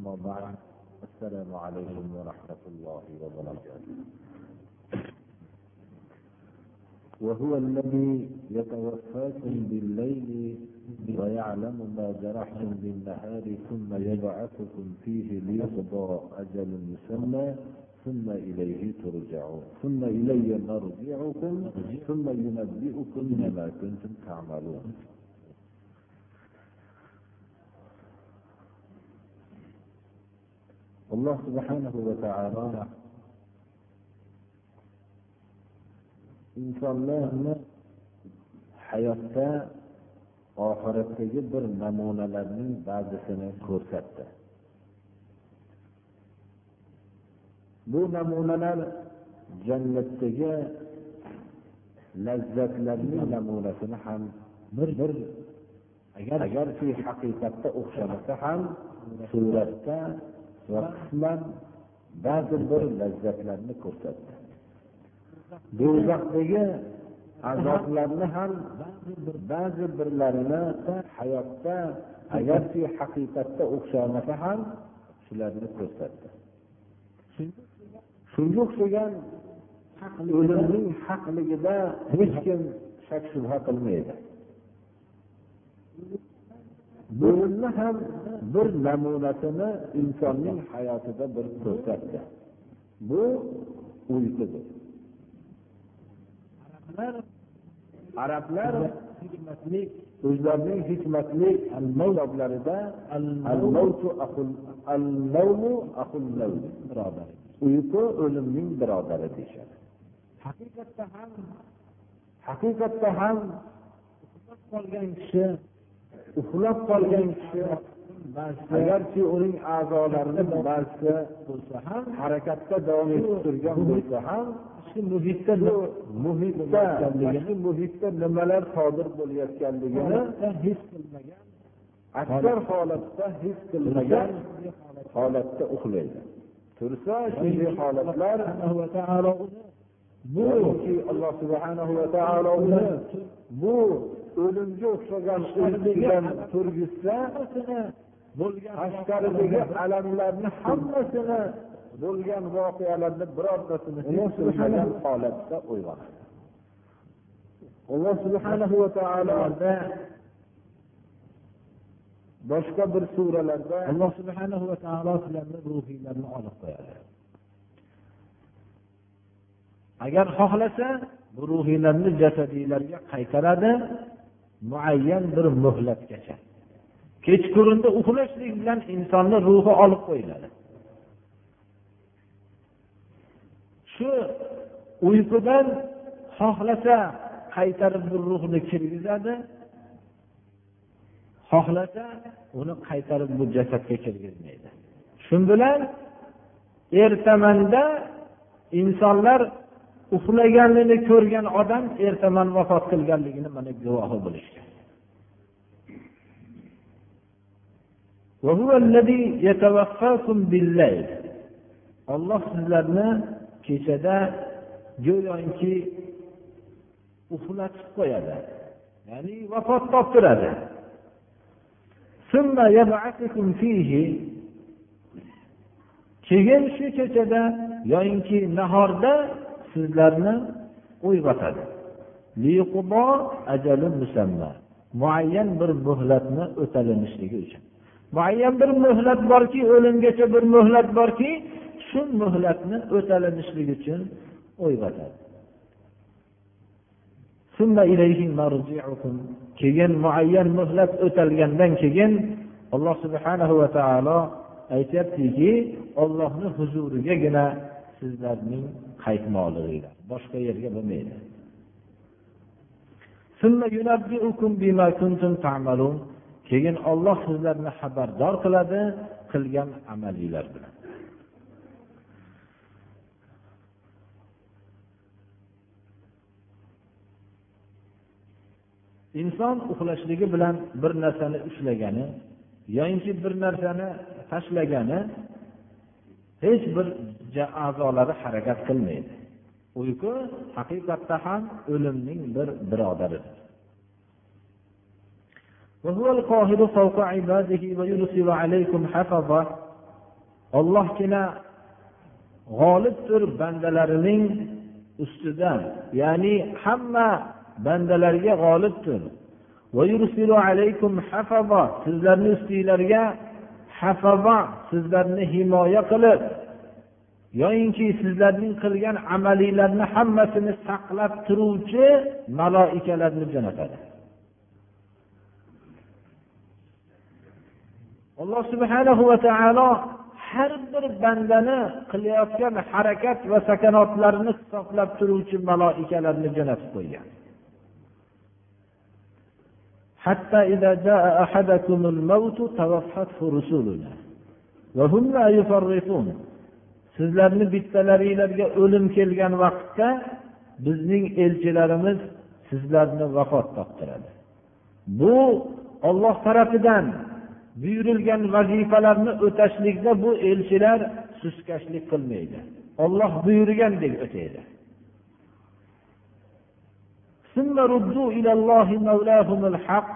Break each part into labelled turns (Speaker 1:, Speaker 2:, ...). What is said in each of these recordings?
Speaker 1: أما بعد السلام عليكم ورحمة الله وبركاته. وهو الذي يتوفاكم بالليل ويعلم ما جرحتم بالنهار ثم يبعثكم فيه ليقضى أجل مسمى ثم إليه ترجعون ثم إلي مرجعكم ثم ينبئكم بما كنتم تعملون. Alloh subhanahu va taolo insonlarni hayotda oxiratdagi bir namunalarning ba'zisini ko'rsatdi bu namunalar jannatdagi lazzatlarning namunasini ham bir bir agar agarki haqiqatda o'xshamasa ham suratda va qisman ba'zi bir lazzatlarni ko'rsatdi. Do'zaxdagi azoblarni ham ba'zi birlarini hayotda agarki haqiqatda o'xshamasa ham shularni ko'rsatdi. Shunga o'xshagan o'limning haqligida hech kim shak shubha qilmaydi. Bo'limni ham bir namunasini insonning hayotida bir ko'rsatdi bu uyqudir arablar o'zlarining hikmatli kitoblarida uyqu o'limning birodari deyishadi. Haqiqatda ham haqiqatda ham qolgan kishi uxlab qolgan kishi agarki uning a'zolarini ba'zisi bo'lsa ham harakatda davom etib turgan bo'lsa ham shu muhitda muhitda shu muhitda nimalar sodir bo'layotganligini his qilmagan. aksar holatda his qilmagan holatda uxlaydi. Tursa shunday holatlar bu alloh subhanahu va taolo bu o'limga o'xshagan uyqudan turgizsa tashqaridagi alamlarni hammasini bo'lgan voqealarni birortasini his qilmagan holatda uyg'onadi alloh subhanahu va taolo boshqa bir suralarda alloh subhanahu va taolo sizlarni ruhiylarni olib qo'yadi. Agar xohlasa bu ruhiylarni jasadiylarga qaytaradi muayyan bir muhlatgacha. Kechqurunda uxlashlik bilan insonni ruhi olib qo'yiladi. Shu uyqudan xohlasa qaytarib bir ruhni kirgizadi xohlasa uni qaytarib bu jasadga kirgizmaydi. Shu bilan ertamanda insonlar uxlaganligini ko'rgan odam ertaman vafot qilganligini mana guvohi bo'lishgan. Olloh sizlarni kechada go'yoki uxlatib qo'yadi ya'ni vafot toptiradi. Keyin shu kechada yoyinki nahorda sizlarni uyg'otadi. Muayyan bir muhlatni o'talinishligi uchun. Muayyan bir muhlat borki o'limgacha bir muhlat borki shu muhlatni o'talinishligi uchun uyg'otadi. Keyin muayyan muhlat o'talgandan keyin alloh subhanahu va taolo aytyaptiki ollohni huzurigagina sizlarning qaytmoqliginglar. Boshqa yerga bo'lmaydi. Keyin olloh sizlarni xabardor qiladi qilgan amalinglar bilan. Inson uxlashligi bilan bir narsani ushlagani yoyinki bir narsani tashlagani hech bir a'zolari harakat qilmaydi. Uyqu haqiqatda ham o'limning bir birodaridir. Ollohgina g'olibdir bandalarining ustida ya'ni hamma bandalarga g'olibdir. Sizlarni ustinglarga hafazo sizlarni himoya qilib yoyinki sizlarning qilgan amalinglarni hammasini saqlab turuvchi maloikalarni jo'natadi. Alloh subhanahu va taolo har bir bandani qilayotgan harakat va sakanotlarini hisoblab turuvchi maloikalarni jo'natib qo'ygan. حتى إذا جاء أحدكم الموت توفته رسلنا وهم لا يفرطون sizlarni bittalaringlarga o'lim kelgan vaqtda bizning elchilarimiz sizlarni vafot toptiradi bu olloh tarafidan buyurilgan vazifalarni o'tashlikda bu elchilar suskashlik qilmaydi olloh buyurgandek o'taydi ثم ردوا إلى الله مولاهم الحق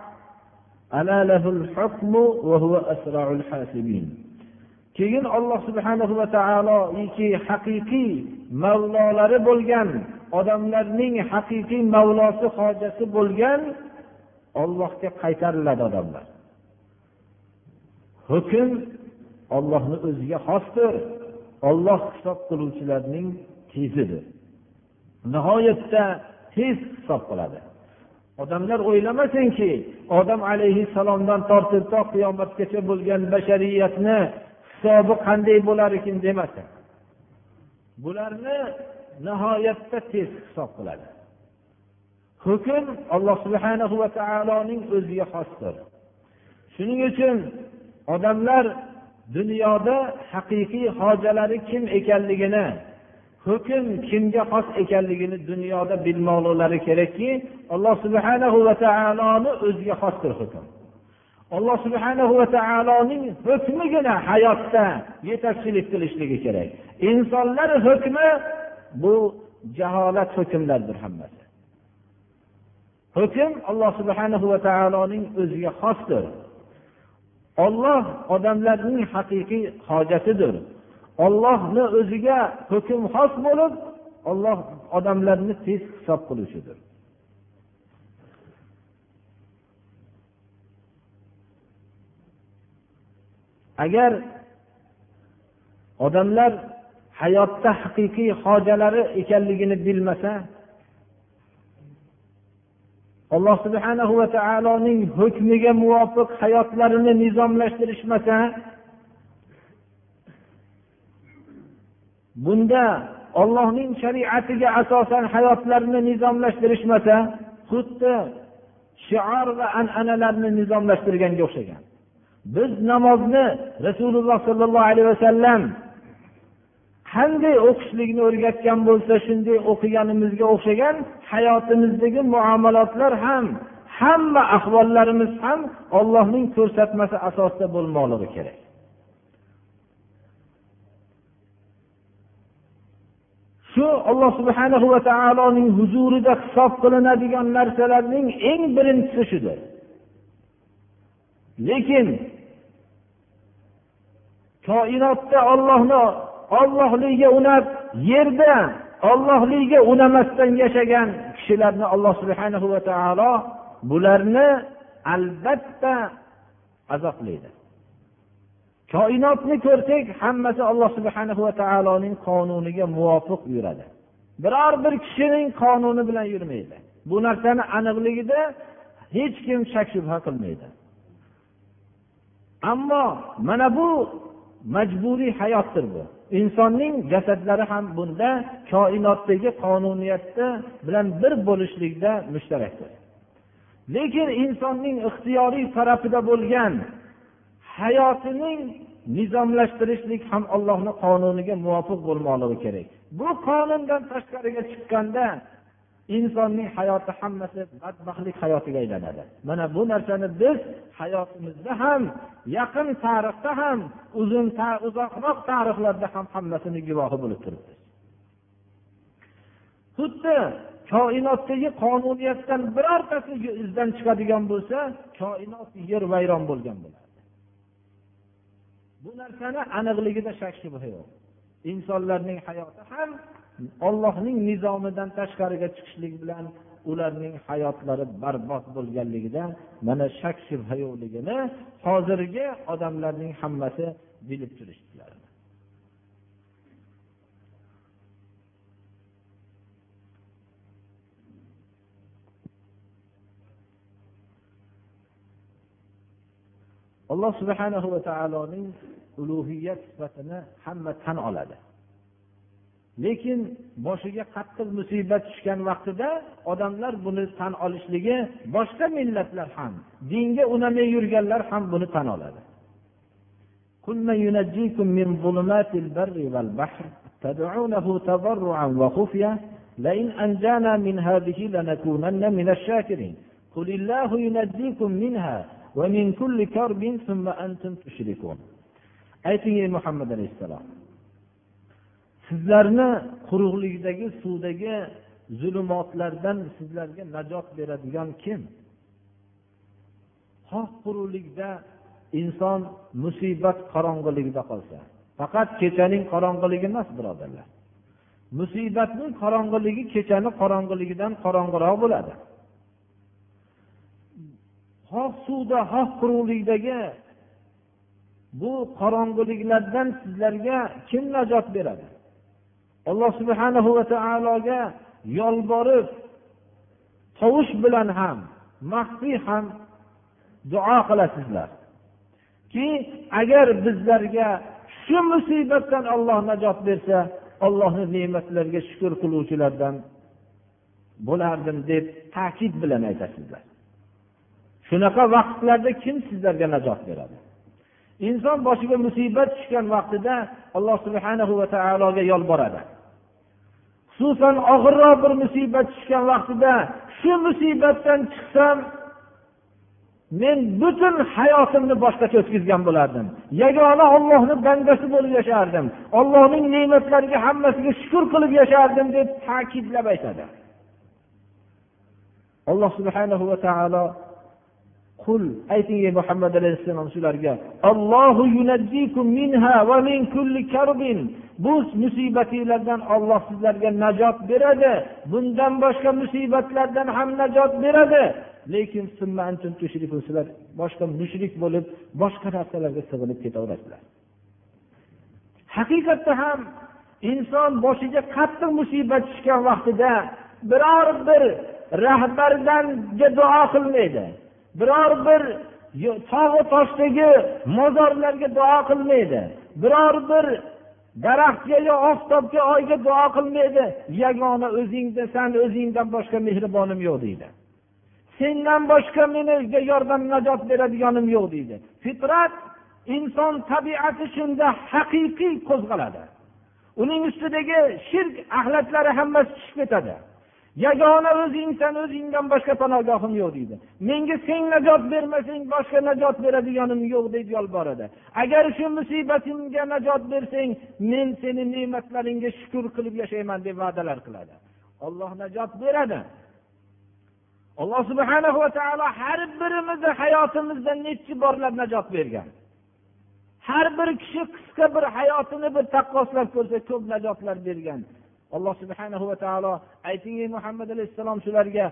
Speaker 1: ألا له الحكم وهو أسرع الحاسبين keyin olloh subhanahu va taoloiki haqiqiy mavlolari bo'lgan odamlarning haqiqiy mavlosi hojasi bo'lgan ollohga qaytariladi odamlar hukm ollohni o'ziga xosdir olloh hisob qiluvchilarning tezidir nihoyatda tez hisob qiladi. Odamlar o'ylamasinki odam alayhissalomdan tortib to qiyomatgacha bo'lgan bashariyatni hisobi qanday bo'lar ekan demasin bularni nihoyatda tez hisob qiladi. Hukm alloh subhanahu va taoloning o'ziga xosdir. Shuning uchun odamlar dunyoda haqiqiy hojalari kim ekanligini hukm kimga xos ekanligini dunyoda bilmoqliklari kerakki alloh subhanahu va taoloni o'ziga xosdir hukm. Alloh subhanahu va taoloning hukmigina hayotda yetakchilik qilishligi kerak. Insonlar hukmi bu jaholat hukmlardir hammasi. Hukm alloh subhanahu va taoloning o'ziga xosdir. Olloh odamlarning haqiqiy hojatidir. Ollohni o'ziga hukm xos bo'lib olloh odamlarni tez hisob qiluvchidir agar odamlar hayotda haqiqiy hojalari ekanligini bilmasa alloh subhana va taoloning hukmiga muvofiq hayotlarini nizomlashtirishmasa bunda ollohning shariatiga asosan hayotlarini nizomlashtirishmasa xuddi shior va an'analarni nizomlashtirganga o'xshagan. Biz namozni rasululloh sollallohu alayhi vasallam qanday o'qishlikni o'rgatgan bo'lsa shunday o'qiganimizga o'xshagan hayotimizdagi muomalotlar ham hamma ahvollarimiz ham ollohning ko'rsatmasi asosida bo'lmoqligi kerak. Shu alloh subhanahu va taoloning huzurida hisob qilinadigan narsalarning eng birinchisi shudir. Lekin koinotda ollohni ollohligiga unab yerda ollohligiga unamasdan yashagan kishilarni alloh subhanahu va taolo bularni albatta azoblaydi koinotni ko'rsak hammasi alloh subhanahu va taoloning qonuniga muvofiq yuradi. Biror bir kishining qonuni bilan yurmaydi. Bu narsani aniqligida hech kim shak shubha qilmaydi. Ammo mana bu majburiy hayotdir bu. Insonning jasadlari ham bunda koinotdagi qonuniyatda bilan bir bo'lishlikda mushtarakdir. Lekin insonning ixtiyoriy tarafida bo'lgan hayotining nizomlashtirishlik ham allohni qonuniga muvofiq bo'lmoqligi kerak. Bu qonundan tashqariga chiqqanda insonning hayoti hammasi badbaxtlik hayotiga aylanadi. Mana bu narsani biz hayotimizda ham yaqin tarixda ham uzun uzoqroq tarixlarda ham hammasini guvohi bo'lib turibmiz xuddi koinotdagi qonuniyatdan birortasi izdan chiqadigan bo'lsa koinot yer vayron bo'lgan bo'ladi. Bu narsani aniqligida shak shubha yo'q. Insonlarning hayoti ham ollohning nizomidan tashqariga chiqishlik bilan ularning hayotlari barbod bo'lganligida mana shak shubha yo'qligini hozirgi odamlarning hammasi bilib turishdilar. alloh subhanahu va taoloning ulug'iyat sifatini hamma tan oladi lekin boshiga qattiq musibat tushgan vaqtida odamlar buni tan olishligi boshqa millatlar ham dinga unamay yurganlar ham buni tan oladi تدعونه تضرعا وخفيا لئن أنجانا من هذه لنكونن من الشاكرين قل الله ينجيكم منها ayting ey muhammad alayhissalom sizlarni quruqlikdagi suvdagi zulumotlardan sizlarga najot beradigan kim? Xoh quruqlikda inson musibat qorong'iligida qolsa faqat kechaning qorong'iligi emas birodarlar. Musibatning qorong'iligi kechani qorong'iligidan qorong'iroq bo'ladi. Xoh suvda xoh quruqlikdagi bu qorong'uliklardan sizlarga kim najot beradi? Alloh subhanahu va taologa yolborib tovush bilan ham maxfiy ham duo qilasizlarki agar bizlarga shu musibatdan olloh najot bersa ollohni ne'matlariga shukur qiluvchilardan bo'lardim deb ta'kid bilan aytasizlar. Shunaqa vaqtlarda kim sizlarga najot beradi? Inson boshiga musibat tushgan vaqtida alloh subhana va taologa yolboradi. Xususan og'irroq bir musibat tushgan vaqtida shu musibatdan chiqsam men butun hayotimni boshqacha o'tkazgan bo'lardim. Yagona ollohni bandasi bo'lib yashardim. Ollohning ne'matlariga hammasiga shukur qilib yashardim deb ta'kidlab aytadi. Alloh subhanahu va taolo qul ayting ey muhammad alayhissalom shularga bu musibatinglardan olloh sizlarga najot beradi bundan boshqa musibatlardan ham najot beradi. Lekin sizlar boshqa mushrik bo'lib boshqa narsalarga sig'inib ketaverasizlar haqiqatda ham inson boshiga qattiq musibat tushgan vaqtida biror bir rahbardanga duo qilmaydi. Biror bir tog'u toshdagi mozorlarga duo qilmaydi. Biror bir daraxtga yo oftobga oyga duo qilmaydi. Yagona o'zingda san o'zingdan boshqa mehribonim yo'q deydi. Sendan boshqa menga yordam najot beradiganim yo'q deydi. Fitrat inson tabiati shunda haqiqiy qo'zg'aladi. Uning ustidagi shirk axlatlari hammasi tushib ketadi. Yagona o'zingsan o'zingdan boshqa panogohim yo'q deydi. Menga sen najot bermasang boshqa najot beradiganim yo'q deb yolboradi agar shu musibatimga najot bersang men seni ne'matlaringga shukur qilib yashayman deb va'dalar qiladi. Olloh najot beradi. Alloh subhana va taolo har birimizni hayotimizda nechi borlar najot bergan? Har bir kishi qisqa bir hayotini bir taqqoslab ko'rsa ko'p najotlar bergan. Alloh subhana va taolo ayting ey muhammad alayhissalom shularga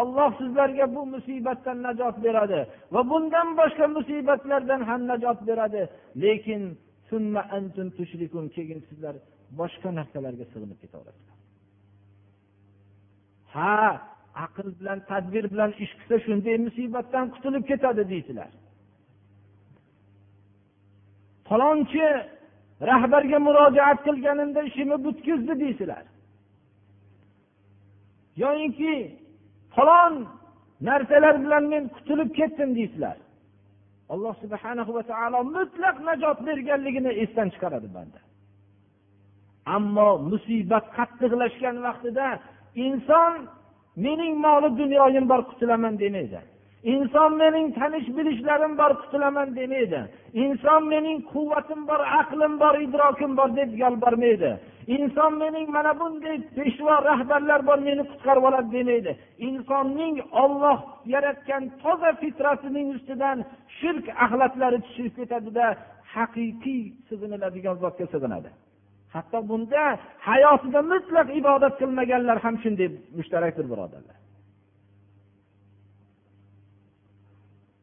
Speaker 1: olloh sizlarga bu musibatdan najot beradi va bundan boshqa musibatlardan ham najot beradi. Lekin keyin sizlar boshqa narsalarga sig'inib ketaverasizlar ha aql bilan tadbir bilan ish qilsa shunday musibatdan qutulib ketadi deydilar. Falonchi rahbarga murojaat qilganimda ishimni butkizdi deysizlar yoyinki falon narsalar bilan men qutulib ketdim deysizlar alloh subhana va taolo mutlaq najot berganligini esdan chiqaradi banda. Ammo musibat qattiqlashgan vaqtida inson mening moli dunyoyim bor qutulaman demaydi. Inson mening tanish bilishlarim bor qutulaman demaydi. Inson mening quvvatim bor aqlim bor idrokim bor deb yolbormaydi. Inson mening mana bunday peshvo rahbarlar bor meni qutqarib oladi demaydi. Insonning olloh yaratgan toza fitratining ustidan shirk axlatlari tushib ketadida haqiqiy sig'iniladigan zotga sig'inadi. Hatto bunda hayotida mutlaq ibodat qilmaganlar ham shunday mushtarakdir birodarlar.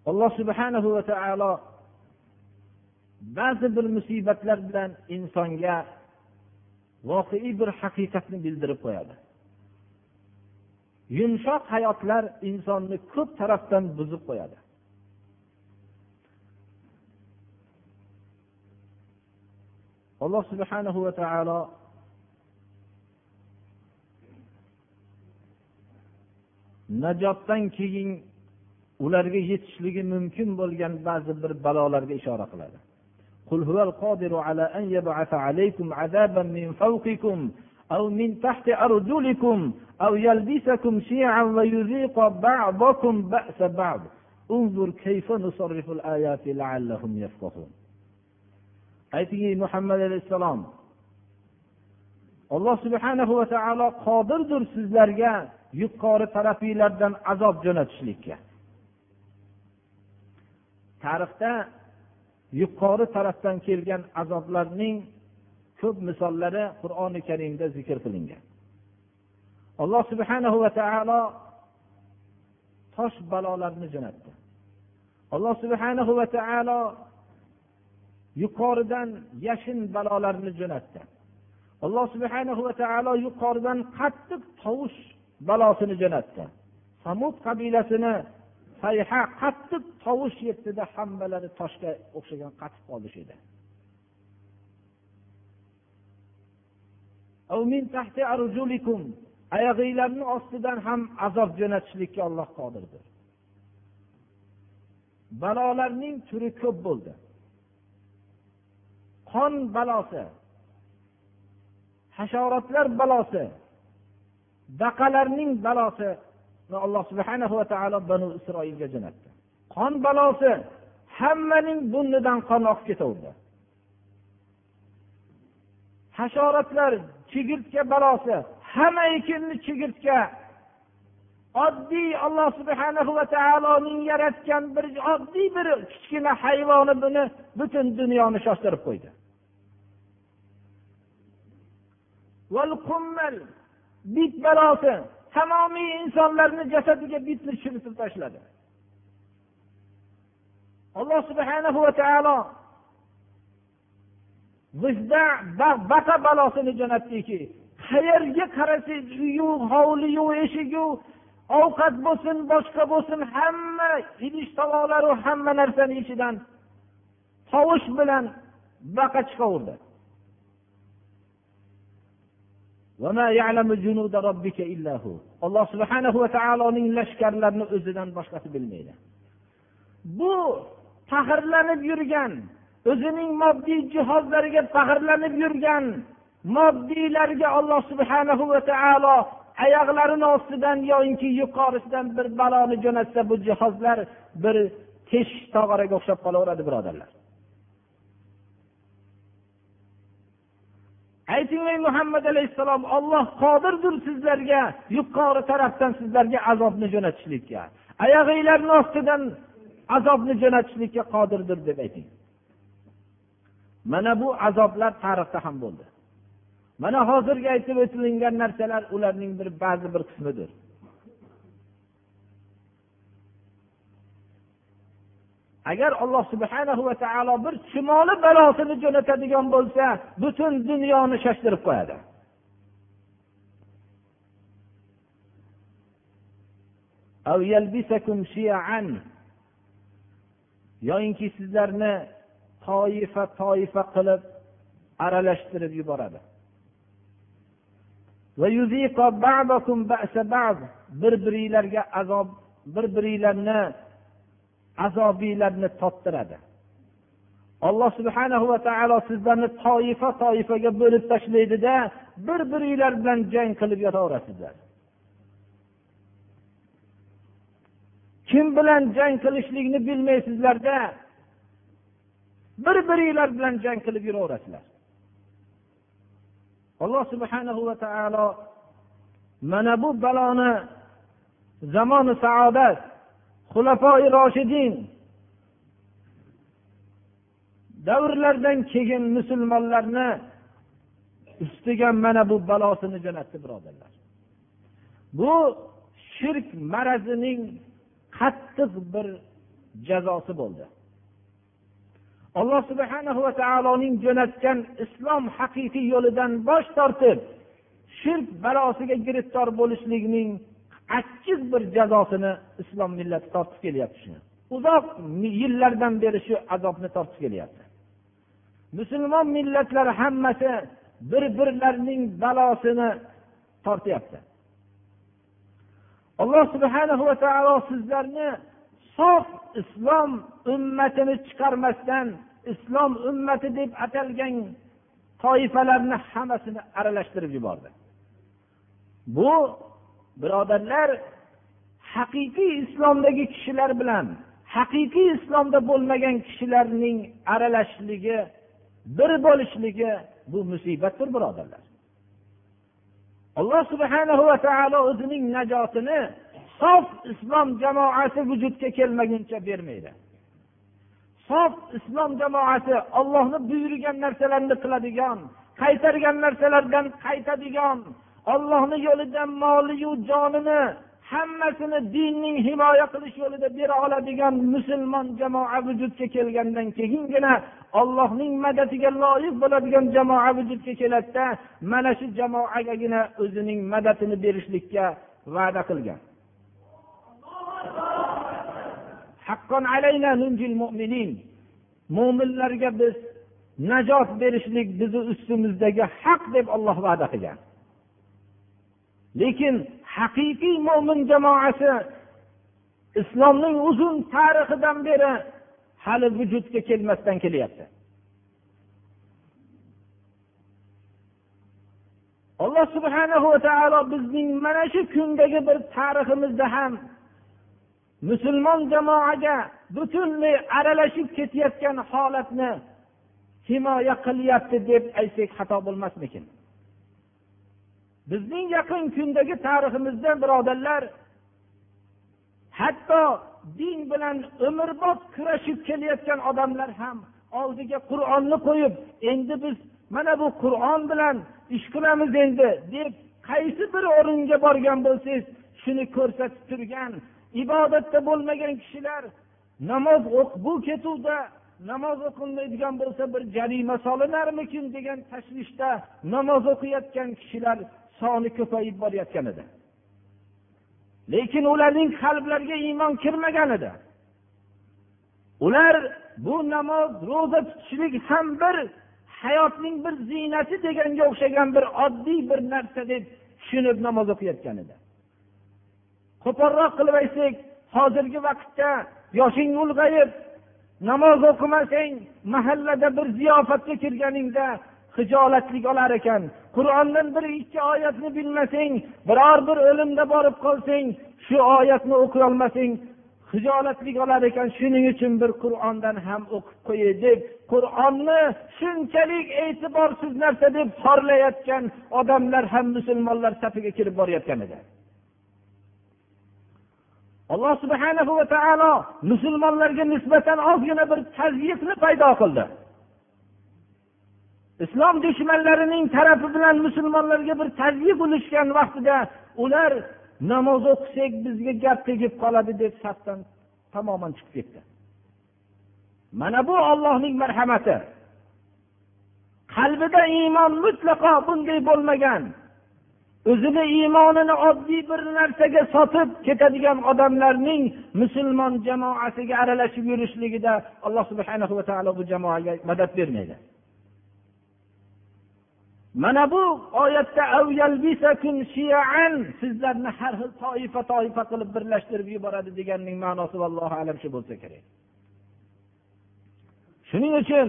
Speaker 1: Alloh subhanahu va taolo ba'zi bir musibatlar bilan insonga voqeiy bir haqiqatni bildirib qo'yadi. Yumshoq hayotlar insonni ko'p tarafdan buzib qo'yadi. Alloh subhanahu va taolo najotdan keyin ularga yetishligi mumkin bo'lgan ba'zi bir balolarga ishora qiladi قل هو القادر على أن يبعث عليكم عذابا من فوقكم أو من تحت أرجلكم أو يلبسكم شيعا ويذيق بعضكم بأس بعض انظر كيف نصرف الآيات لعلهم يفقهون ayting muhammad alayhissalom alloh subhanahu va taolo qodirdir sizlarga yuqori tarafinglardan azob jo'natishlikka Tarixda yuqori tarafdan kelgan azoblarning ko'p misollari qur'oni karimda zikr qilingan. Alloh subhanahu va taolo tosh balolarni jo'natdi. Alloh subhanahu va taolo yuqoridan yashin balolarni jo'natdi. Alloh subhanahu va taolo yuqoridan qattiq tovush balosini jo'natdi. Samud qabilasini sayha qattiq tovush yetdida hammalari toshga o'xshagan qatib qoldi shu yerda oyog'inglarni ostidan ham azob jo'natishlikka olloh qodirdir. Balolarning turi ko'p bo'ldi. Qon balosi hasharotlar balosi baqalarning balosi alloh subhana va taolo banu isroilga jo'natdi. Qon balosi hammaning burnidan qon oqib ketaverdi. Hasharotlar chigirtka balosi hamma ekinni chigirtka. Oddiy alloh subhanahu va taoloning yaratgan bir oddiy bir kichkina hayvoni buni butun dunyoni shoshtirib qo'ydi. Bit balosi tamomiy insonlarni jasadiga bitni tushirib tashladi. Alloh subhanahu va taolo bizda baqa balosini jo'natdiki qayerga qarasangiz uyu hovliyu eshigu ovqat bo'lsin boshqa bo'lsin hamma idish tovoqlaru hamma narsani ichidan tovush bilan baqa chiqaverdi. Alloh subhanahu va taoloning lashkarlarini o'zidan boshqasi bilmaydi. Bu faxrlanib yurgan o'zining moddiy jihozlariga faxrlanib yurgan moddiylarga alloh subhanahu va taolo oyoqlarini ostidan yoinki yuqorisidan bir baloni jo'natsa bu jihozlar bir teshik tog'oraga o'xshab qolaveradi birodarlar. Ayting ey muhammad alayhissalom olloh qodirdir sizlarga yuqori tarafdan sizlarga azobni jo'natishlikka. Oyog'inglarni ostidan azobni jo'natishlikka qodirdir deb ayting. Mana bu azoblar tarixda ham bo'ldi. Mana hozirgi aytib o'tilingan narsalar ularning bir ba'zi bir qismidir. Agar alloh subhana va taolo bir chumoli balosini jo'natadigan bo'lsa butun dunyoni shoshtirib qo'yadi. Yoyinki sizlarni toifa toifa qilib aralashtirib yuboradi. Bir biringlarga azob bir biringlarni azobiylarni tottiradi. Alloh subhana va taolo sizlarni toifa toifaga bo'lib tashlaydida bir biringlar bilan jang qilib yotaverasizlar. Kim bilan jang qilishlikni bilmaysizlarda bir biringlar bilan jang qilib yuraverasizlar. Alloh subhanahu va taolo mana bu baloni zamoni saodat xulafoi roshidin. Davrlardan keyin musulmonlarni ustiga mana bu balosini jo'natdi birodarlar. Bu shirk marazining qattiq bir jazosi bo'ldi. Alloh subhana va taoloning jo'natgan islom haqiqiy yo'lidan bosh tortib shirk balosiga giriftor bo'lishlikning achchiq bir jazosini islom millati tortib kelyapti shuni. Uzoq yillardan beri shu azobni tortib kelyapti. Musulmon millatlar hammasi bir birlarining balosini tortyapti. Alloh subhana va taolo sizlarni sof islom ummatini chiqarmasdan islom ummati deb atalgan toifalarni hammasini aralashtirib yubordi. Bu birodarlar haqiqiy islomdagi kishilar bilan haqiqiy islomda bo'lmagan kishilarning aralashishligi bir bo'lishligi bu musibatdir birodarlar. Alloh subhana va taolo o'zining najotini sof islom jamoasi vujudga kelmaguncha bermaydi. Sof islom jamoasi ollohni buyurgan narsalarni qiladigan qaytargan narsalardan qaytadigan ollohni yo'lida moliyu jonini hammasini dinning himoya qilish yo'lida bera oladigan musulmon jamoa vujudga kelgandan keyingina ollohning madadiga loyiq bo'ladigan jamoa vujudga keladida mana shu jamoagagina o'zining madadini berishlikka va'da qilgan. Mo'minlarga biz najot berishlik bizni ustimizdagi haq deb olloh va'da qilgan. Lekin haqiqiy mo'min jamoasi islomning uzun tarixidan beri hali vujudga kelmasdan kelyapti. Alloh subhanahu va taolo bizning mana shu kundagi bir tariximizda ham musulmon jamoaga butunlay aralashib ketayotgan holatni himoya qilyapti deb aytsak xato bo'lmasmikin? Bizning yaqin kundagi tariximizda birodarlar hatto din bilan umrbod kurashib kelayotgan odamlar ham oldiga qur'onni qo'yib endi biz mana bu qur'on bilan ish qilamiz endi deb qaysi bir o'ringa borgan bo'lsangiz shuni ko'rsatib turgan ibodatda bo'lmagan kishilar namoz bu ketuvda namoz o'qilmaydigan bo'lsa bir jarima solinarmikin degan tashvishda namoz o'qiyotgan kishilar soni ko'payib borayotgan edi. Lekin ularning qalblariga iymon kirmagan edi. Ular bu namoz ro'za tutishlik ham bir hayotning bir ziynati deganga o'xshagan bir oddiy bir narsa deb tushunib namoz o'qiyotgan edi. Qo'polroq qilib aytsak hozirgi vaqtda yoshing ulg'ayib namoz o'qimasang mahallada bir ziyofatga kirganingda hijolatlik olar ekan. Qur'ondan bir ikki oyatni bilmasang biror bir o'limda borib qolsang shu oyatni o'qiyolmasang hijolatlik olar ekan shuning uchun bir qur'ondan ham o'qib qo'yay deb qur'onni shunchalik e'tiborsiz narsa deb xorlayotgan odamlar ham musulmonlar safiga kirib borayotgan edi. Alloh subhana va taolo musulmonlarga nisbatan ozgina bir tazyiqni paydo qildi. Islom dushmanlarining tarafi bilan musulmonlarga bir tazyiq ulashgan vaqtida ular namoz o'qisak bizga gap tegib qoladi deb safdan tamoman chiqib ketdi. Mana bu ollohning marhamati. Qalbida iymon mutlaqo bunday bo'lmagan. O'zini iymonini oddiy bir narsaga sotib ketadigan odamlarning musulmon jamoasiga aralashib yurishligida alloh subhana va taolo bu jamoaga madad bermaydi. Mana bu oyatda sizlarni har xil toifa toifa qilib birlashtirib yuboradi deganning ma'nosi vallohu alam shu bo'lsa kerak. Shuning uchun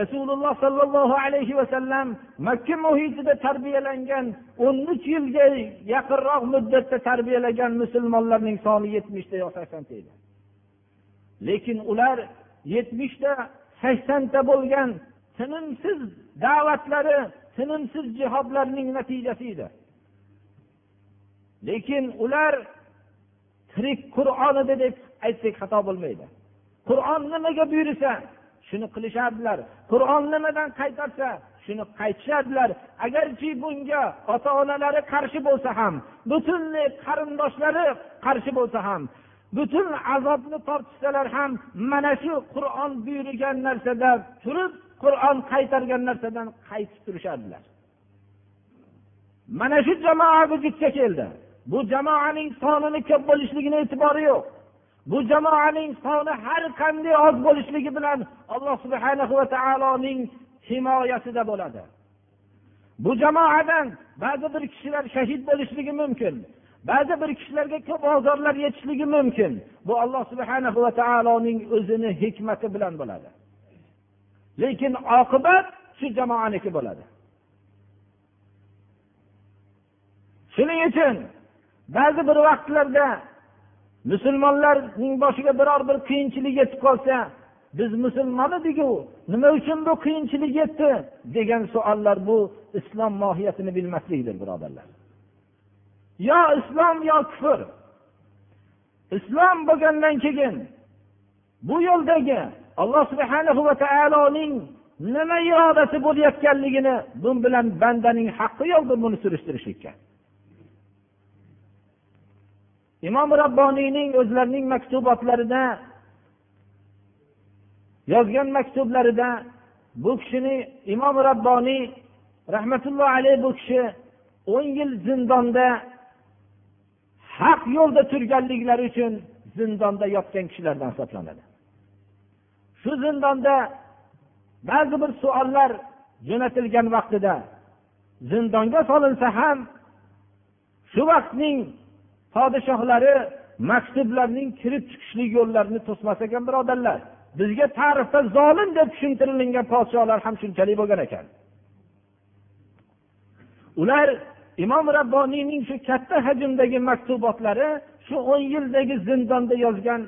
Speaker 1: rasululloh sollallohu alayhi vasallam makka muhitida tarbiyalangan o'n uch yilga yaqinroq muddatda tarbiyalagan musulmonlarning soni yetmishta yo saksonta edi lekin ular yetmishta saksonta bo'lgan tinimsiz da'vatlari tinimsiz jihodlarning natijasi edi. Lekin ular tirik qur'on edi deb aytsak xato bo'lmaydi. Qur'on nimaga buyursa shuni qilishardilar. Qur'on nimadan qaytarsa shuni qaytishardilar. Agarchi bunga ota onalari qarshi bo'lsa ham butunlay qarindoshlari qarshi bo'lsa ham butun azobni tortishsalar ham mana shu qur'on buyurgan narsada turib qur'on qaytargan narsadan qaytib turishardilar. Mana shu jamoa vujudga keldi. Bu jamoaning sonini ko'p bo'lishligini e'tibori yo'q. Bu jamoaning soni har qanday oz bo'lishligi bilan alloh subhana va taoloning himoyasida bo'ladi. Bu jamoadan ba'zi bir kishilar shahid bo'lishligi mumkin ba'zi bir kishilarga ko'p ozorlar yetishligi mumkin. Bu alloh subhana va taoloning o'zini hikmati bilan bo'ladi. Lekin oqibat shu jamoaniki bo'ladi. Shuning uchun ba'zi bir vaqtlarda musulmonlarning boshiga biror bir qiyinchilik yetib qolsa biz musulmon ediku nima uchun bu qiyinchilik yetdi? degan savollar bu islom mohiyatini bilmaslikdir birodarlar. Yo islom yo kufr. Islom bo'lgandan keyin bu yo'ldagi alloh subhana va taoloning nima irodasi bo'layotganligini bu bilan bandaning haqqi yo'qdir buni surishtirishlikka. Imom rabboniyning o'zlarining maktubotlarida yozgan maktublarida bu kishini imom rabboniy rahmatulloh alayhi bu kishi o'n yil zindonda haq yo'lda turganliklari uchun zindonda yotgan kishilardan hisoblanadi. Shu zindonda ba'zi bir suollar jo'natilgan vaqtida zindonga solinsa ham shu vaqtning podshohlari maktublarning kirib chiqishlik yo'llarini to'smas ekan birodarlar. Bizga tarixda zolim deb tushuntirilgan podsholar ham shunchalik bo'lgan ekan. Ular imom rabboniyning shu katta hajmdagi maktubotlari shu o'n yildagi zindonda yozgan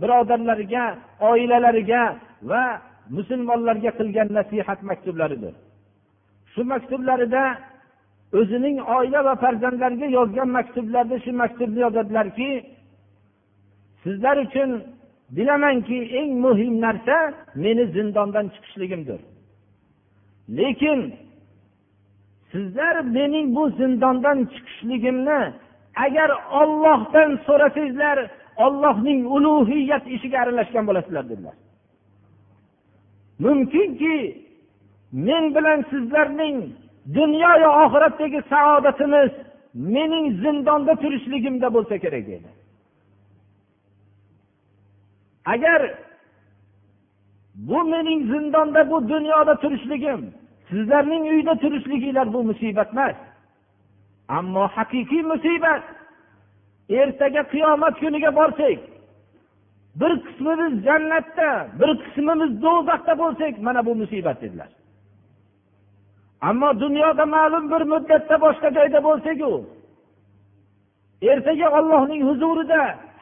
Speaker 1: birodarlariga oilalariga va musulmonlarga qilgan nasihat maktublaridir. Shu maktublarida o'zining oila va farzandlariga yozgan maktublarida shu maktubni yozadilarki sizlar uchun bilamanki eng muhim narsa meni zindondan chiqishligimdir. Lekin sizlar mening bu zindondan chiqishligimni agar ollohdan so'rasanglar ollohning ulug'iyat ishiga aralashgan bo'lasizlar dedilar. Mumkinki men bilan sizlarning dunyoyu oxiratdagi saodatimiz mening zindonda turishligimda bo'lsa kerak dedi. Agar bu mening zindonda bu dunyoda turishligim sizlarning uyda turishliginglar bu musibat emas ammo haqiqiy musibat ertaga qiyomat kuniga borsak bir qismimiz jannatda bir qismimiz do'zaxda bo'lsak mana bu musibat dedilar. Ammo dunyoda ma'lum bir muddatda boshqa joyda bo'lsaku ertaga ollohning huzurida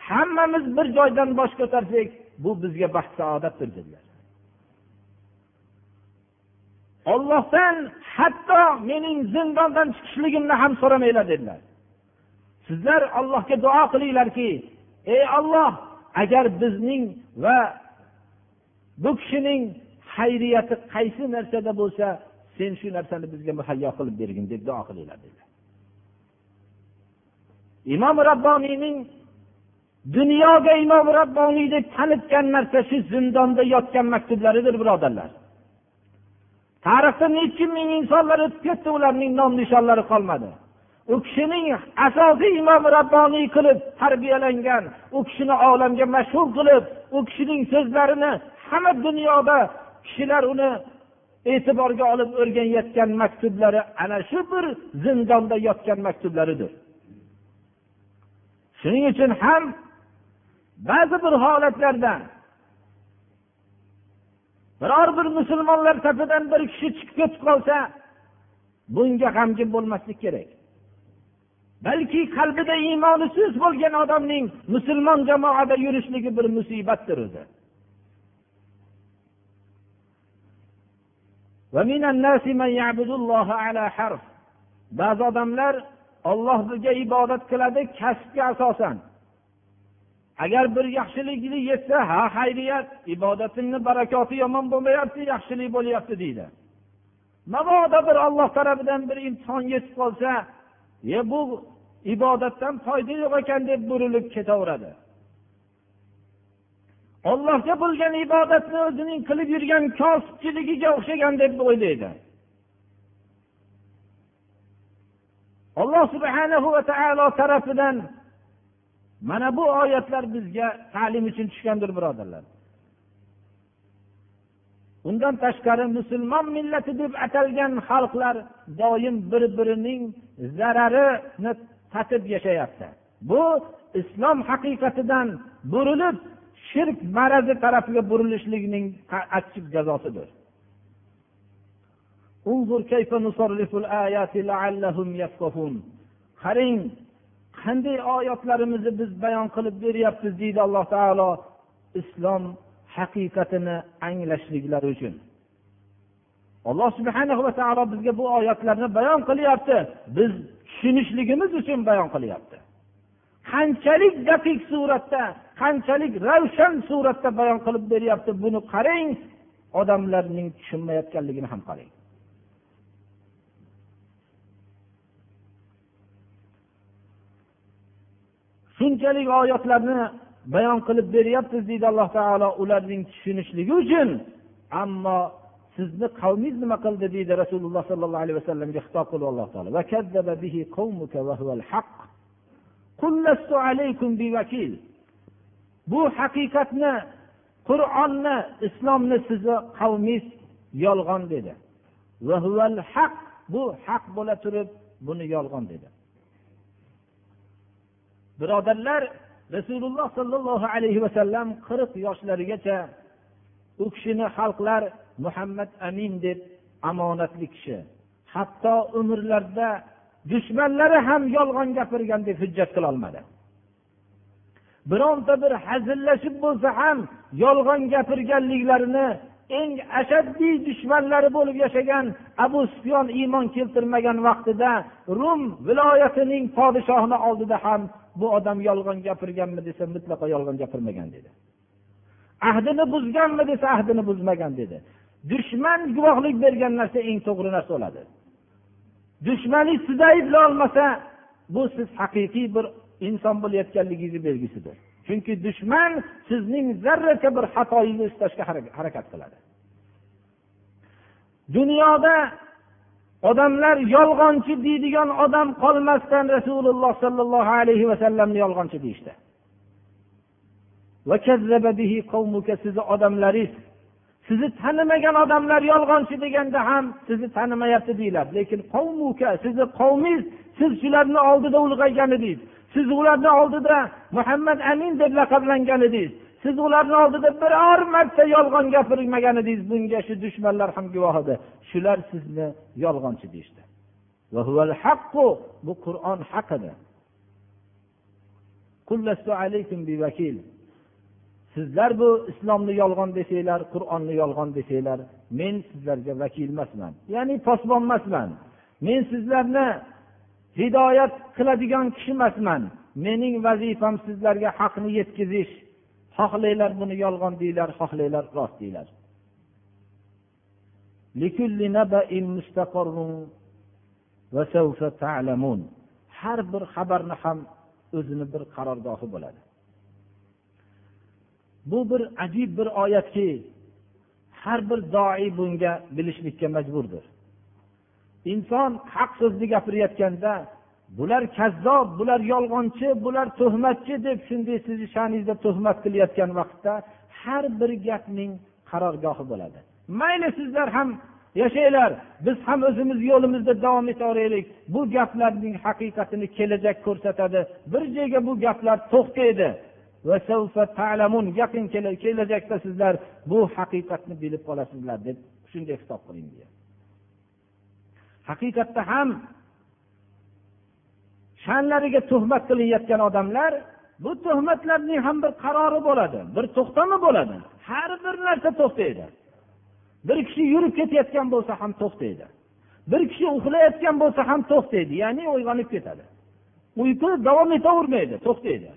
Speaker 1: hammamiz bir joydan bosh ko'tarsak bu bizga baxt saodatdir dedilar. Ollohdan hatto mening zindondan chiqishligimni ham so'ramanglar dedilar. Sizlar allohga duo qilinglarki ey olloh agar bizning va bu kishining xayriyati qaysi narsada bo'lsa sen shu narsani bizga muhayyo qilib bergin deb duo qilinglar dedilar imom rabboniyning dunyoga imom rabboniy deb tanitgan narsa shu zindonda yotgan maktublaridir birodarlar. Tarixda nechi ming insonlar o'tib ketdi ularning nom nishonlari qolmadi. U kishining asosiy imom rabboniy qilib tarbiyalangan u kishini olamga mashhur qilib u kishining so'zlarini hamma dunyoda kishilar uni e'tiborga olib o'rganayotgan maktublari ana shu bir zindonda yotgan maktublaridir. Shuning uchun ham ba'zi bir holatlarda biror bir musulmonlar safidan bir kishi chiqib ketib qolsa bunga g'amgin bo'lmaslik kerak. Balki qalbida iymoni sust bo'lgan odamning musulmon jamoada yurishligi bir musibatdir o'zi. Ba'zi odamlar ollohga ibodat qiladi kasbga asosan. Agar bir yaxshilikni yetsa ha xayriyat ibodatimni barakoti yomon bo'lmayapti yaxshilik bo'lyapti deydi. Mabodo bir olloh tarafidan bir imtihon yetib qolsa e bu ibodatdan foyda yo'q ekan deb burilib ketaveradi. Ollohga bo'lgan ibodatni o'zining qilib yurgan kosibchiligiga o'xshagan deb o'ylaydi. Alloh subhanahu va taolo tarafidan mana bu oyatlar bizga ta'lim uchun tushgandir birodarlar. Undan tashqari musulmon millati deb atalgan xalqlar doim bir birining zararini tatib yashayapti. Bu islom haqiqatidan burilib shirk marazi tarafiga burilishlikning achchiq jazosidir. Qarang qanday oyatlarimizni biz bayon qilib beryapmiz deydi alloh taolo islom haqiqatini anglashliklari uchun. Alloh subhana va taolo bizga bu oyatlarni bayon qilyapti. Biz tushunishligimiz uchun bayon qilyapti. Qanchalik daqiq suratda qanchalik ravshan suratda bayon qilib beryapti buni qarang. Odamlarning tushunmayotganligini ham qarang. Shunchalik oyatlarni bayon qilib beryapmiz deydi alloh taolo ularning tushunishligi uchun. Ammo sizni qavmingiz nima qildi deydi rasululloh sollallohu alayhi vasallamga xitob qilib alloh taolo. Bu haqiqatni qur'onni islomni sizni qavmingiz yolg'on dedi. Bu haq bo'la turib buni yolg'on dedi. Birodarlar rasululloh sollallohu alayhi vasallam qirq yoshlarigacha u kishini xalqlar muhammad amin deb omonatli kishi. Hatto umrlarida dushmanlari ham yolg'on gapirgan deb hujjat qilolmadi bironta bir hazillashib bo'lsa ham yolg'on gapirganliklarini eng ashaddiy dushmanlari bo'lib yashagan abu sufyon iymon keltirmagan vaqtida rum viloyatining podshohini oldida ham bu odam yolg'on gapirganmi desa mutlaqo yolg'on gapirmagan dedi. Ahdini buzganmi desa ahdini buzmagan dedi. Dushman guvohlik bergan narsa eng to'g'ri narsa bo'ladi. Dushmaningiz sizni ayblolmasa bu siz haqiqiy bir inson bo'layotganligingizni belgisidir. Chunki dushman sizning zarracha bir xatoyingizni istashga harakat qiladi. Dunyoda odamlar yolg'onchi deydigan odam qolmasdan rasululloh sollallohu alayhi vasallamni yolg'onchi deyishdi. Sizni odamlaringiz sizni tanimagan odamlar yolg'onchi deganda ham sizni tanimayapti deyiladi. Lekin qavmuka sizni qavmingiz siz shularni oldida ulg'aygan edingiz siz ularni oldida muhammad amin deb laqablangan edingiz siz ularni oldida biror marta yolg'on gapirmagan edingiz bunga shu dushmanlar ham guvoh edi shular sizni yolg'onchi deyishdi. Bu qur'on haq edi sizlar bu islomni yolg'on desanglar qur'onni yolg'on desanglar men sizlarga vakil emasman ya'ni posbon emasman. Men sizlarni hidoyat qiladigan kishi emasman. Mening vazifam sizlarga haqni yetkazish. Xohlanglar buni yolg'on deyglar xohlanglar rost deyglar har bir xabarni ham o'zini bir qarorgohi bo'ladi. Bu bir ajib bir oyatki. Har bir doi bunga bilishlikka majburdir. Inson haq so'zni gapirayotganda bular kazzob bular yolg'onchi bular tuhmatchi deb shunday sizni sha'ningizda tuhmat qilayotgan vaqtda har bir gapning qarorgohi bo'ladi. Mayli sizlar ham yashanglar biz ham o'zimiz yo'limizda davom etaveraylik. Bu gaplarning haqiqatini kelajak ko'rsatadi. Bir joyga bu gaplar to'xtaydi. Yaqin kelajakda sizlar bu haqiqatni bilib qolasizlar deb shunday xitob qiling degan haqiqatda ham sha'nlariga tuhmat qilayotgan odamlar bu tuhmatlarning ham bir qarori bo'ladi bir to'xtami bo'ladi. Har bir narsa to'xtaydi. Bir kishi yurib ketayotgan bo'lsa ham to'xtaydi. Bir kishi uxlayotgan bo'lsa ham to'xtaydi ya'ni uyg'onib ketadi. Uyqu davom etavermaydi to'xtaydi.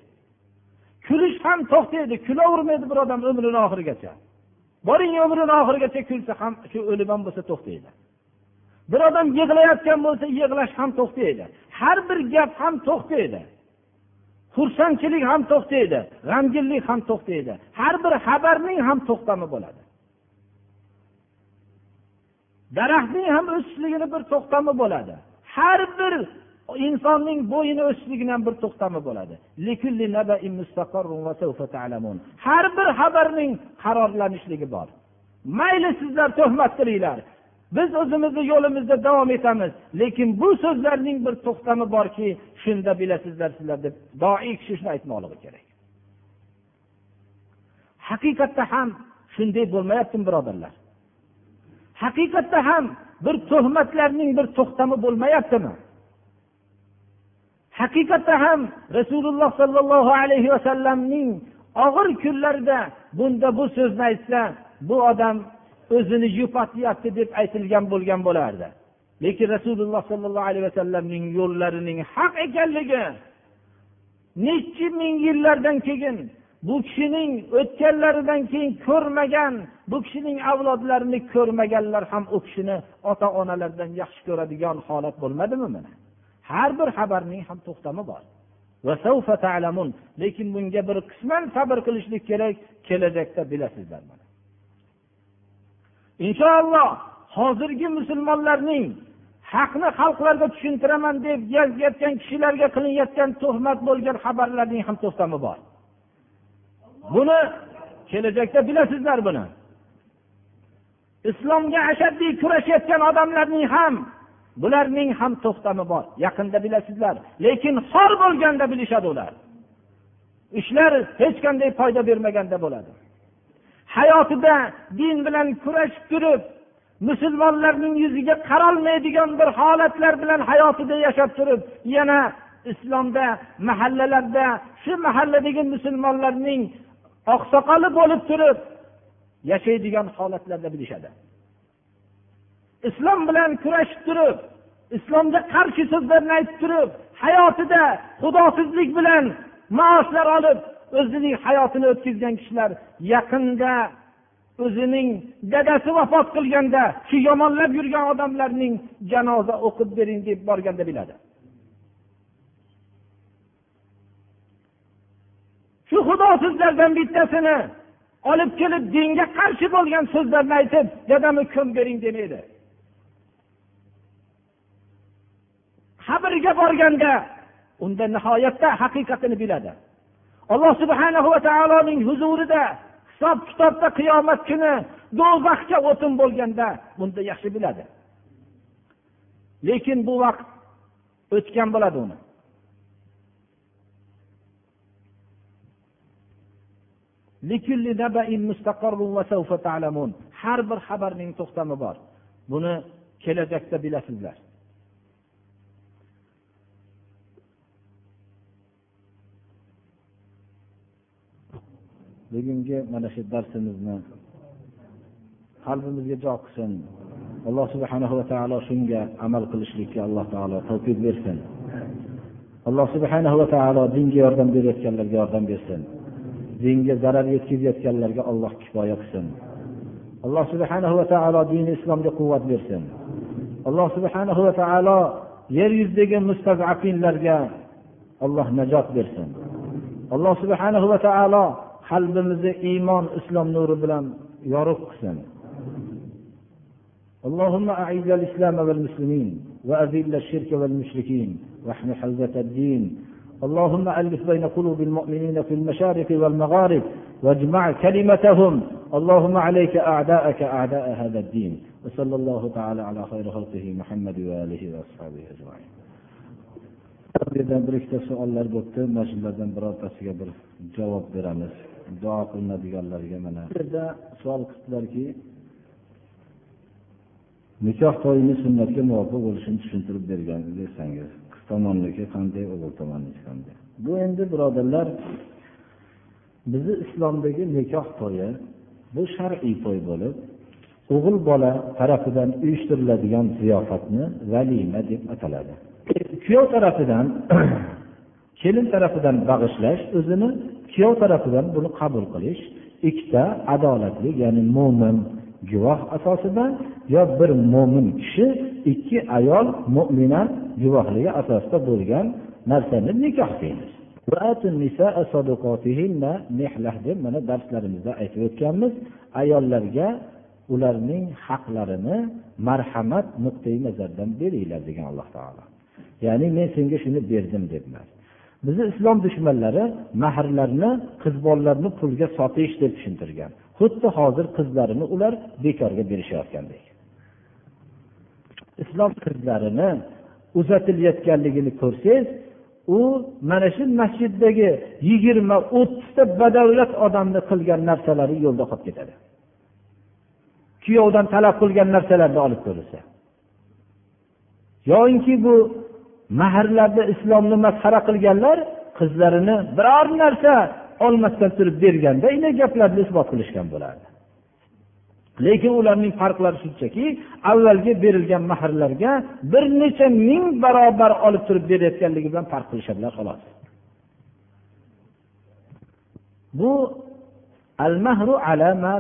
Speaker 1: Kulish ham to'xtaydi kulavermaydi bir odam umrini oxirigacha. Boring umrini oxirigacha kulsa ham shu o'lib ham bo'lsa to'xtaydi. Bir odam yig'layotgan bo'lsa yig'lash ham to'xtaydi. Har bir gap ham to'xtaydi. Xursandchilik ham to'xtaydi g'amginlik ham to'xtaydi. Har bir xabarning ham to'xtami bo'ladi. Daraxtning ham o'sishligini bir to'xtami bo'ladi. Har bir insonning bo'yini o'sishligini ham bir to'xtami bo'ladi. Har bir xabarning qarorlanishligi bor. Mayli sizlar tuhmat qilinglar. Biz o'zimizni yo'limizda davom etamiz. Lekin bu so'zlarning bir to'xtami borki shunda bilasizlar sizlar deb doiy kishi shuni aytmoqligi kerak. Haqiqatda ham shunday bo'lmayaptimi birodarlar? Haqiqatda ham bir tuhmatlarning bir to'xtami bo'lmayaptimi? Haqiqatda ham rasululloh sollallohu alayhi vasallamning og'ir kunlarida bunda bu so'zni aytsa bu odam o'zini yupatyapti deb aytilgan bo'lgan bo'lardi. Lekin rasululloh sollallohu alayhi vasallamning yo'llarining haq ekanligi nechi ming yillardan keyin bu kishining o'tganlaridan keyin ko'rmagan bu kishining avlodlarini ko'rmaganlar ham u kishini ota onalaridan yaxshi ko'radigan holat bo'lmadimi mana? Har bir xabarning ham to'xtami bor. Lekin bunga bir qisman sabr qilishlik kerak kelajakda bilasizlar mana. Inshaalloh hozirgi musulmonlarning haqni xalqlarga tushuntiraman deb yozayotgan kishilarga qilinayotgan tuhmat bo'lgan xabarlarning ham to'xtami bor? Buni kelajakda bilasizlar buni. Islomga ashaddiy kurashayotgan odamlarning ham bularning ham to'xtami bor? Yaqinda bilasizlar. Lekin xor bo'lganda bilishadi ular. Ishlar hech qanday foyda bermaganda bo'ladi. Hayotida din bilan kurashib turib musulmonlarning yuziga qarolmaydigan bir holatlar bilan hayotida yashab turib yana islomda mahallalarda shu mahalladagi musulmonlarning oqsoqoli bo'lib turib yashaydigan holatlarda bilishadi. Islom bilan kurashib turib islomga qarshi so'zlarni aytib turib hayotida xudosizlik bilan maoshlar olib o'zining hayotini o'tkazgan kishilar yaqinda o'zining dadasi vafot qilganda shu yomonlab yurgan odamlarning janoza o'qib bering deb borganda biladi. Shu xudosizlardan bittasini olib kelib dinga qarshi bo'lgan so'zlarni aytib dadamni ko'mbering demaydi. Qabrga borganda unda nihoyatda haqiqatini biladi. Alloh subhana va taoloning huzurida hisob kitobda qiyomat kuni do'zaxga o'tin bo'lganda bunda yaxshi biladi. Lekin bu vaqt o'tgan bo'ladi uni. Har bir xabarning to'xtami bor. Buni kelajakda bilasizlar. Bugungi mana shu darsimizni qalbimizga jo qilsin. Alloh subhanahu va taolo shunga amal qilishlikka alloh taolo tavfiq bersin. Alloh subhanahu va taolo dinga yordam berayotganlarga yordam bersin. Dinga zarar yetkazayotganlarga olloh kifoya qilsin. Alloh subhanahu va taolo dini islomga quvvat bersin. Alloh subhanahu va taolo yer yuzidagi mustazafinlarga alloh najot bersin. Alloh subhanahu va taolo qalbimizni iymon islom nuri bilan yorug' qilsin. اللهم أعز الإسلام والمسلمين وأذل الشرك والمشركين واحم حوزة الدين اللهم ألف بين قلوب المؤمنين في المشارق والمغارب واجمع كلمتهم اللهم عليك أعداءك أعداء هذا الدين وصلى الله تعالى على خير خلقه محمد وآله وأصحابه أجمعين yerdan bir ikkita savollar bo'libdi mana shulardan birortasiga bir duo qilinadiganlarga mana bu yerda savol qilibdilarki nikoh to'yini sunnatga muvofiq bo'lishini tushuntirib bergan bersangiz qiz tomonniki qanday o'g'il tomonniki qanday? Bu endi birodarlar bizni islomdagi nikoh to'yi bu shar'iy to'y bo'lib o'g'il bola tarafidan uyushtiriladigan ziyofatni valima deb ataladi. Kuyov tarafidan kelin tarafidan bag'ishlash o'zini kuyov tarafidan buni qabul qilish ikkita adolatli ya'ni mo'min guvoh asosida yo bir mo'min kishi ikki ayol mo'mina guvohligi asosida bo'lgan narsani nikoh deymiz. Deb mana darslarimizda aytib o'tganmiz. Ayollarga ularning haqlarini marhamat nuqtai nazaridan beringlar degan alloh taolo. Ya'ni men senga shuni berdim deb emas bizni islom dushmanlari mahrlarni qiz bolalarni pulga sotish deb tushuntirgan. Xuddi hozir qizlarini ular bekorga berishayotgandek. Islom qizlarini uzatilayotganligini ko'rsangiz u mana shu masjiddagi yigirma o'ttizta badavlat odamni qilgan narsalari yo'lda qolib ketadi. Kuyovdan talab qilgan narsalarni olib ko'rilsa. Yoinki bu mahrlarda islomni masxara qilganlar qizlarini biror narsa olmasdan turib berganda ina gaplarni isbot qilishgan bo'lardi. Lekin ularning farqlari shunchaki avvalgi berilgan mahrlarga bir necha ming barobar olib turib berayotganligi bilan farq qilishadilar xolos. Bu al mahru ala ma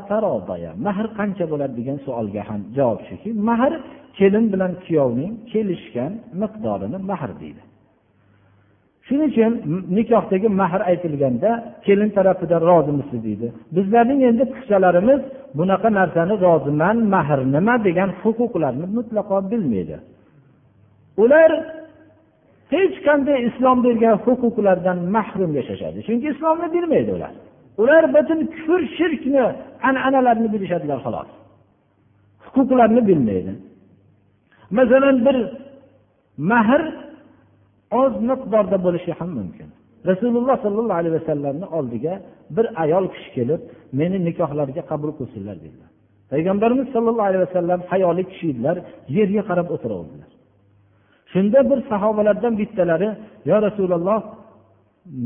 Speaker 1: mahr qancha bo'ladi degan savolga ham javob shuki mahr kelin bilan kuyovning kelishgan miqdorini mahr deydi. Shuning uchun nikohdagi mahr aytilganda kelin tarafidan rozimisiz deydi. Bizlarning endi qizchalarimiz bunaqa narsani roziman mahr nima degan huquqlarni mutlaqo bilmaydi. Ular hech qanday islom bergan huquqlardan mahrum yashashadi. Chunki islomni bilmaydi ular. Ular butun kufr shirkni an'analarni bilishadilar xolos. Huquqlarni bilmaydi. Masalan bir mahr oz miqdorda bo'lishi ham mumkin. Rasululloh sollallohu alayhi vasallamni oldiga bir ayol kishi kelib meni nikohlarga qabul qilsinlar dedilar. Payg'ambarimiz sollallohu alayhi vasallam hayoli kishi edilar yerga qarab o'tiraverdilar. Shunda bir sahobalardan bittalari yo rasululloh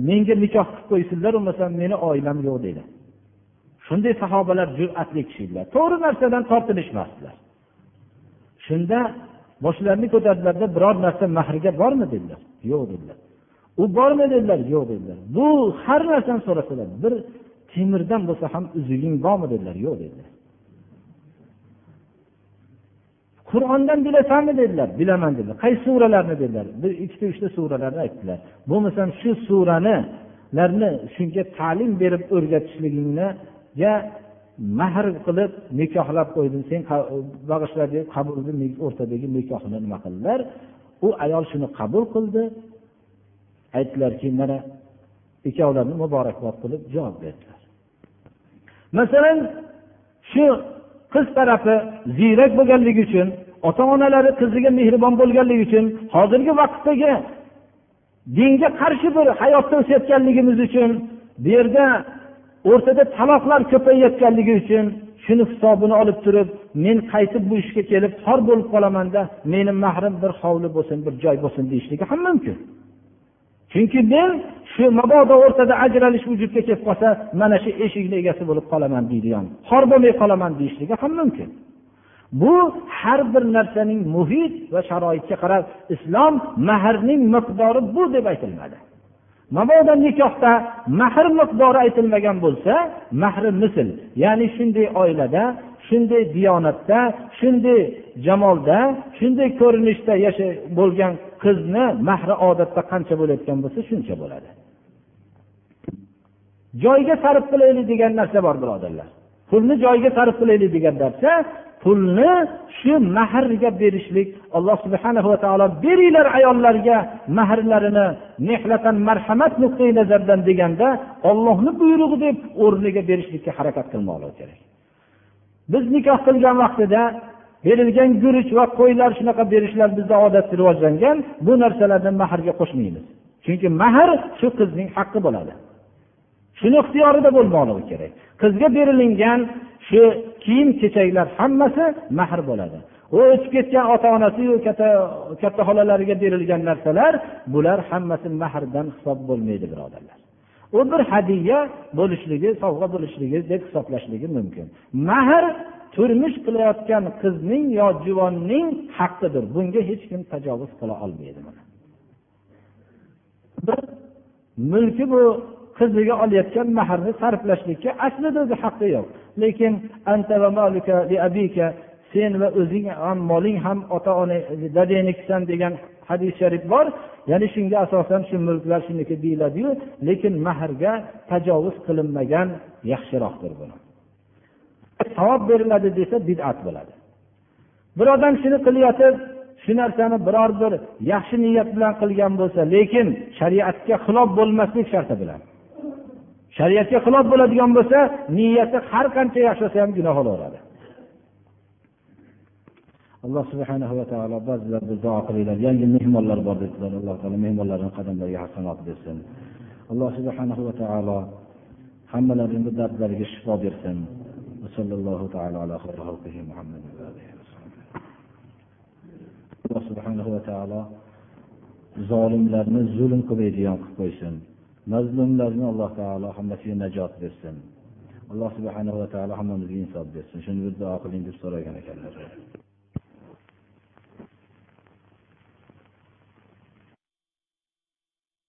Speaker 1: menga nikoh qilib qo'ysinlar bo'lmasam meni oilam yo'q dedi shunday sahobalar jur'atli kishi edilar to'g'ri narsadan tortinishmasdilar. Shunda boshlarini ko'tardilarda biror narsa mahriga bormi dedilar. Yo'q dedilar. U bormi dedilar? Yo'q dedilar. Bu har narsani so'rasalar. Bir temirdan bo'lsa ham uzuging bormi dedilar. Yo'q dedilar. Qur'ondan bilasanmi dedilar. Bilaman dedilar. Qaysi suralarni dedilar. Bir ikkita uchta suralarni aytdilar. Bo'lmasam shu suranilarni shunga ta'lim berib o'rgatishligingga mahr qilib nikohlab qo'ydim sen bag'ishla deb qabulni o'rtadagi nikohni nima qildilar? U ayol shuni qabul qildi. Aytdilarki mana ikkovlarini muborakbod qilib javob berdilar. Masalan shu qiz tarafi ziyrak bo'lganligi uchun ota onalari qiziga mehribon bo'lganligi uchun hozirgi vaqtdagi dinga qarshi bir hayotda o'sayotganligimiz uchun bu yerda o'rtada taloqlar ko'payayotganligi uchun shuni hisobini olib turib men qaytib bu ishga kelib xor bo'lib qolamanda meni mahrim bir hovli bo'lsin bir joy bo'lsin deyishligi ham mumkin. Chunki men shu mabodo o'rtada ajralish vujudga kelib qolsa mana shu eshikni egasi bo'lib qolaman deydigan xor bo'lmay qolaman deyishligi ham mumkin. Bu har bir narsaning muhit va sharoitga qarab islom mahrning miqdori bu deb aytilmadi. Mabodo nikohda mahr miqdori aytilmagan bo'lsa mahri misl ya'ni shunday oilada shunday diyonatda shunday jamolda shunday ko'rinishda yashay bo'lgan qizni mahri odatda qancha bo'layotgan bo'lsa shuncha bo'ladi. Joyga sarf qilaylik degan narsa bor birodarlar. Pulni joyiga sarf qilaylik degan narsa pulni shu mahrga berishlik alloh subhana va taolo beringlar ayollarga mahrlarini mehlatan marhamat nuqtai nazardan deganda ollohni buyrug'i deb o'rniga berishlikka harakat qilmoqlik kerak. Biz nikoh qilgan vaqtida berilgan guruch va qo'ylar shunaqa berishlar bizda odat rivojlangan bu narsalarni mahrga qo'shmaymiz. Chunki mahr shu qizning haqqi bo'ladi. Shuni ixtiyorida bo'lmoqligi kerak. Qizga berilingan shu kiyim kechaklar hammasi mahr bo'ladi. U o'tib ketgan ota onasiyu katta katta xolalariga berilgan narsalar bular hammasi mahrdan hisob bo'lmaydi birodarlar. U bir hadya bo'lishligi sovg'a bo'lishligi deb hisoblashligi mumkin. Mahr turmush qilayotgan qizning yo juvonning haqqidir bunga hech kim tajovuz qila olmaydi mulki bu qiziga olayotgan mahrni sarflashlikka aslida o'zi haqqi yo'q. Lekin anta va malika li abika sen va o'zing ham moling ham ota ona dadangnikisan degan hadis sharif bor. Ya'ni shunga asosan shu mulklar shuniki deyiladiyu lekin mahrga tajovuz qilinmagan yaxshiroqdir buni. Savob beriladi desa bid'at bo'ladi. Bir odam shuni qilayotib shu narsani biror bir yaxshi niyat bilan qilgan bo'lsa lekin shariatga xilof bo'lmaslik sharti bilan. Shariatga xilof bo'ladigan bo'lsa niyati har qancha yaxshi bo'lsa ham gunoh bo'laveradi alloh subhanahu va taolo ba'zilar duo qilinglar. Yangi mehmonlar bor dedilar. Alloh taolo mehmonlarni qadamlariga hasanot bersin. Alloh subhanahu va taolo hammalarini bu dardlariga shifo bersin. Alloh subhanahu va taolo zolimlarni zulm qilmaydigan qilib qo'ysin. Mazlumlarni alloh taolo hammasiga najot bersin. Alloh subhanahu va taolo hammamizga insof bersin. Shuni duo qiling deb so'ragan ekanlar.